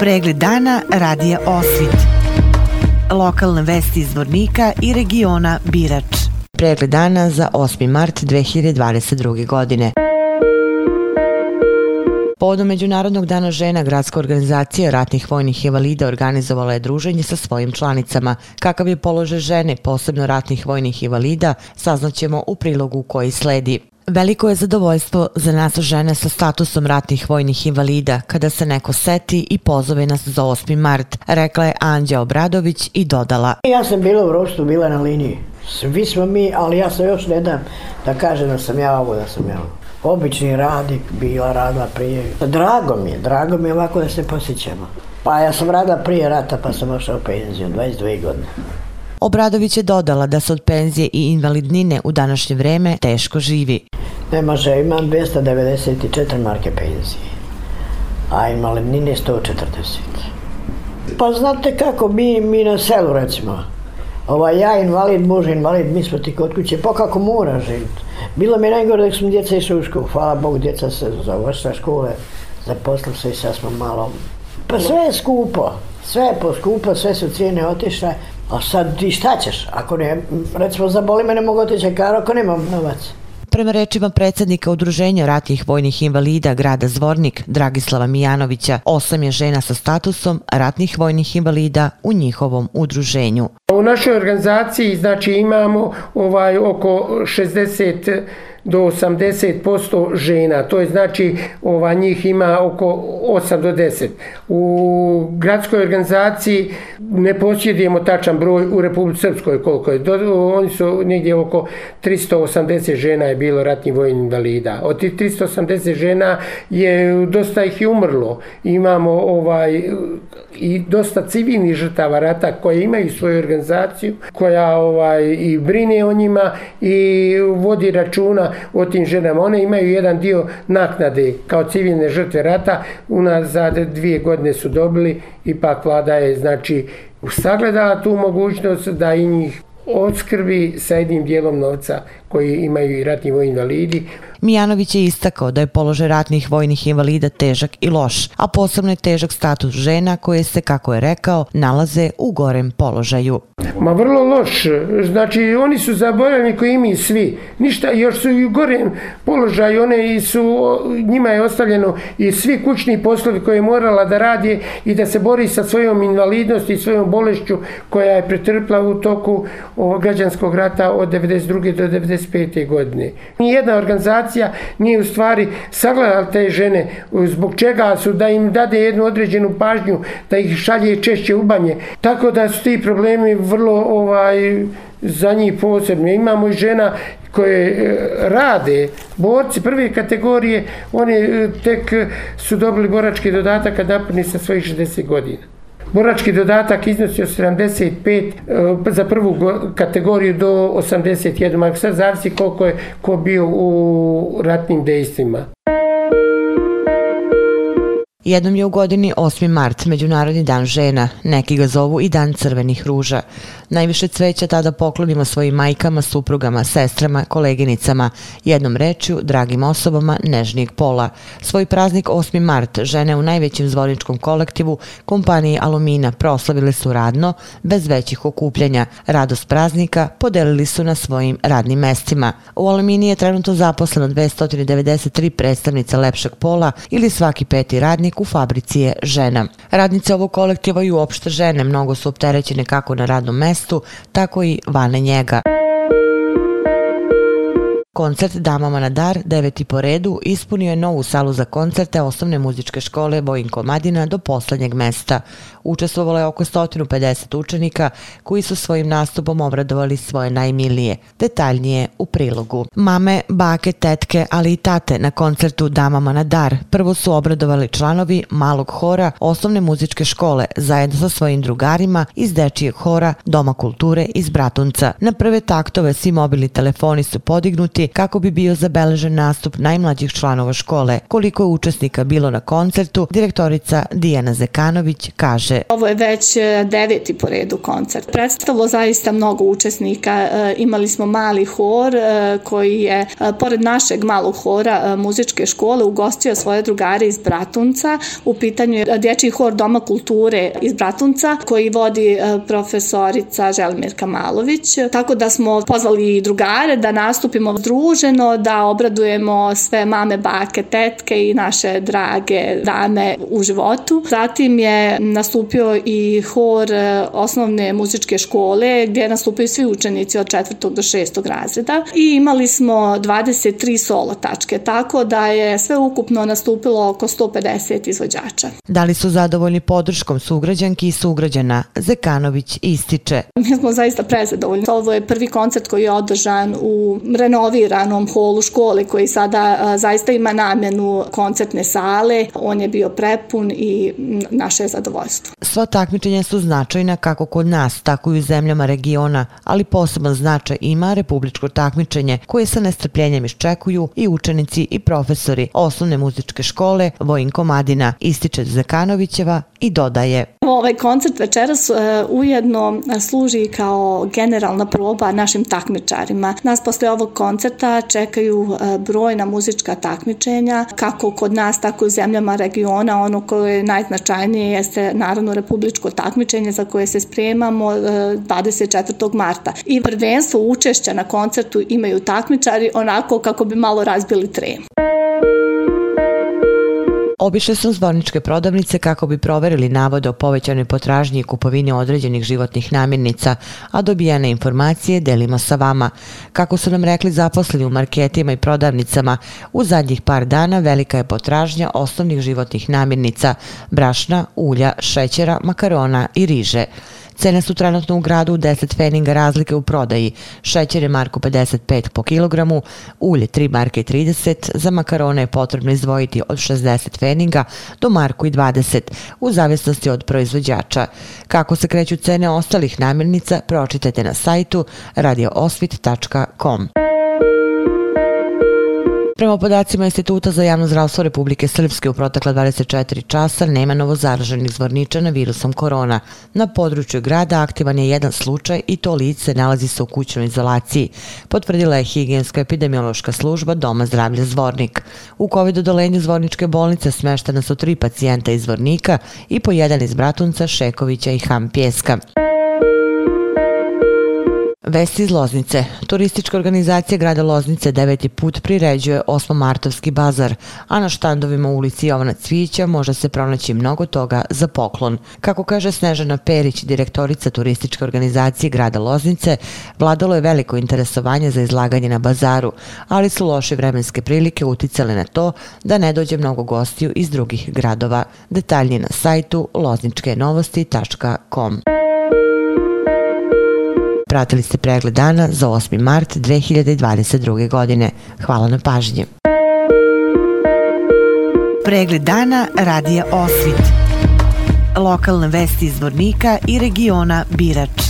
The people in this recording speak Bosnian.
Pregled dana radija Osvit. Lokalne vesti iz Vornika i regiona Birač. Pregled dana za 8. mart 2022. godine. Povodom Međunarodnog dana žena, gradska organizacija ratnih vojnih invalida organizovala je druženje sa svojim članicama. Kakav je položaj žene, posebno ratnih vojnih invalida, saznaćemo u prilogu koji sledi. Veliko je zadovoljstvo za nas žene sa statusom ratnih vojnih invalida kada se neko seti i pozove nas za 8. mart, rekla je Anđa Obradović i dodala. Ja sam bila u Roštu, bila na liniji. Svi smo mi, ali ja sam još ne dam da kažem da sam ja ovo, da sam ja ovo. Obični radnik, bila radila prije. Drago mi je, drago mi je ovako da se posjećamo. Pa ja sam radila prije rata pa sam ošao u penziju, 22 godine. Obradović je dodala da se od penzije i invalidnine u današnje vreme teško živi. Ne može, imam 294 marke penzije, a invalidnine 140. Pa znate kako, mi, mi na selu recimo, Ova, ja invalid, muž invalid, mi smo ti kod kuće, pa kako mora živjeti. Bilo mi najgore da smo djeca išli u školu, hvala Bog, djeca se završila škole, zaposlili se i sad smo malo... Pa sve je skupo, sve je poskupo, sve su cijene otišle, a sad ti šta ćeš, ako ne, recimo zaboli me ne mogu otići kar ako nemam novac. Prema rečima predsjednika Udruženja ratnih vojnih invalida grada Zvornik, Dragislava Mijanovića, osam je žena sa statusom ratnih vojnih invalida u njihovom udruženju. U našoj organizaciji znači imamo ovaj oko 60 do 80% žena, to je znači ova njih ima oko 8 do 10. U gradskoj organizaciji ne posjedujemo tačan broj u Republike Srpskoj koliko je. Do, oni su negdje oko 380 žena je bilo ratnih vojnih invalida. Od tih 380 žena je dosta ih i umrlo. Imamo ovaj i dosta civilnih žrtava rata koje imaju svoju organizaciju koja ovaj i brine o njima i vodi računa o tim ženama. One imaju jedan dio naknade kao civilne žrtve rata. Unazad dvije godine su dobili, ipak vlada je znači sagledala tu mogućnost da i njih odskrbi sa jednim dijelom novca koji imaju i ratni vojni invalidi. Mijanović je istakao da je položaj ratnih vojnih invalida težak i loš, a posebno je težak status žena koje se, kako je rekao, nalaze u gorem položaju. Ma vrlo loš, znači oni su zaboravljeni koji mi svi, ništa, još su i u gorem položaju, one su, njima je ostavljeno i svi kućni poslovi koje je morala da radi i da se bori sa svojom invalidnosti i svojom bolešću koja je pretrpla u toku ovog građanskog rata od 92. do 95. godine. Nijedna organizacija nije u stvari sagledala te žene zbog čega su da im dade jednu određenu pažnju da ih šalje češće u banje. Tako da su ti problemi vrlo ovaj za njih posebno. Imamo i žena koje e, rade, borci prve kategorije, oni e, tek su dobili borački dodatak kad napuni sa svojih 60 godina. Borački dodatak iznosi 75 e, za prvu kategoriju do 81, mag sad zavisi koliko je ko bio u ratnim dejstvima. Jednom je u godini 8. mart, Međunarodni dan žena, neki ga zovu i dan crvenih ruža. Najviše cveća tada poklonimo svojim majkama, suprugama, sestrama, koleginicama, jednom rečju, dragim osobama nežnijeg pola. Svoj praznik 8. mart žene u najvećem zvorničkom kolektivu kompaniji Alumina proslavile su radno, bez većih okupljanja. Radost praznika podelili su na svojim radnim mestima. U Alumini je trenutno zaposleno 293 predstavnice lepšeg pola ili svaki peti radnik u fabrici je žena. Radnice ovog kolektiva i uopšte žene mnogo su opterećene kako na radnom mestu, mjestu, tako i vane njega. Koncert Damama na dar, deveti po redu, ispunio je novu salu za koncerte osnovne muzičke škole Vojin Komadina do poslednjeg mesta. Učestvovalo je oko 150 učenika koji su svojim nastupom obradovali svoje najmilije. Detaljnije u prilogu. Mame, bake, tetke, ali i tate na koncertu Damama na dar prvo su obradovali članovi malog hora osnovne muzičke škole zajedno sa svojim drugarima iz dečijeg hora Doma kulture iz Bratunca. Na prve taktove svi mobilni telefoni su podignuti minuti kako bi bio zabeležen nastup najmlađih članova škole. Koliko je učesnika bilo na koncertu, direktorica Dijana Zekanović kaže Ovo je već e, deveti po redu koncert. Predstavilo zaista mnogo učesnika. E, imali smo mali hor e, koji je, pored našeg malog hora muzičke škole, ugostio svoje drugare iz Bratunca. U pitanju je dječji hor Doma kulture iz Bratunca koji vodi profesorica Želimirka Malović. Tako da smo pozvali i drugare da nastupimo druženo, da obradujemo sve mame, bake, tetke i naše drage dame u životu. Zatim je nastupio i hor e, osnovne muzičke škole gdje nastupaju svi učenici od četvrtog do šestog razreda i imali smo 23 solo tačke, tako da je sve ukupno nastupilo oko 150 izvođača. Da li su zadovoljni podrškom sugrađanki i sugrađana? Zekanović ističe. Mi smo zaista prezadovoljni. Ovo je prvi koncert koji je održan u renoviranom holu škole koji sada zaista ima namjenu koncertne sale. On je bio prepun i naše je zadovoljstvo. Sva takmičenja su značajna kako kod nas, tako i u zemljama regiona, ali poseban značaj ima republičko takmičenje koje sa nestrpljenjem iščekuju i učenici i profesori osnovne muzičke škole Vojin Komadina, ističe Zekanovićeva i dodaje. Ovaj koncert večeras e, ujedno služi kao generalna proba našim takmičarima. Nas posle ovog koncerta čekaju e, brojna muzička takmičenja, kako kod nas, tako i u zemljama regiona. Ono koje je najznačajnije jeste naravno republičko takmičenje za koje se spremamo e, 24. marta. I prvenstvo učešća na koncertu imaju takmičari onako kako bi malo razbili tremu. Obišle su zvorničke prodavnice kako bi proverili navode o povećanoj potražnji i kupovini određenih životnih namirnica, a dobijene informacije delimo sa vama. Kako su nam rekli zaposleni u marketima i prodavnicama, u zadnjih par dana velika je potražnja osnovnih životnih namirnica, brašna, ulja, šećera, makarona i riže. Cene su trenutno u gradu 10 feninga razlike u prodaji. Šećer je marko 55 po kilogramu, ulje 3 marke 30, za makarone je potrebno izdvojiti od 60 feninga do marku i 20, u zavisnosti od proizvođača. Kako se kreću cene ostalih namirnica, pročitajte na sajtu radioosvit.com. Prema podacima Instituta za javno zdravstvo Republike Srpske u protekla 24 časa nema novo zaraženih zvorničana virusom korona. Na području grada aktivan je jedan slučaj i to lice nalazi se u kućnoj izolaciji, potvrdila je higijenska epidemiološka služba Doma zdravlja Zvornik. U COVID-odolenju Zvorničke bolnice smeštena su tri pacijenta iz Zvornika i po jedan iz Bratunca, Šekovića i Ham Pjeska. Vesti iz Loznice. Turistička organizacija grada Loznice deveti put priređuje 8. martovski bazar, a na štandovima u ulici Jovana Cvića može se pronaći mnogo toga za poklon. Kako kaže Snežana Perić, direktorica turističke organizacije grada Loznice, vladalo je veliko interesovanje za izlaganje na bazaru, ali su loše vremenske prilike uticale na to da ne dođe mnogo gostiju iz drugih gradova. Detaljnije na sajtu lozničkenovosti.com. Pratili ste pregled dana za 8. mart 2022. godine. Hvala na pažnji. Pregled dana radija Osvit. Lokalne vesti iz Vornika i regiona Birač.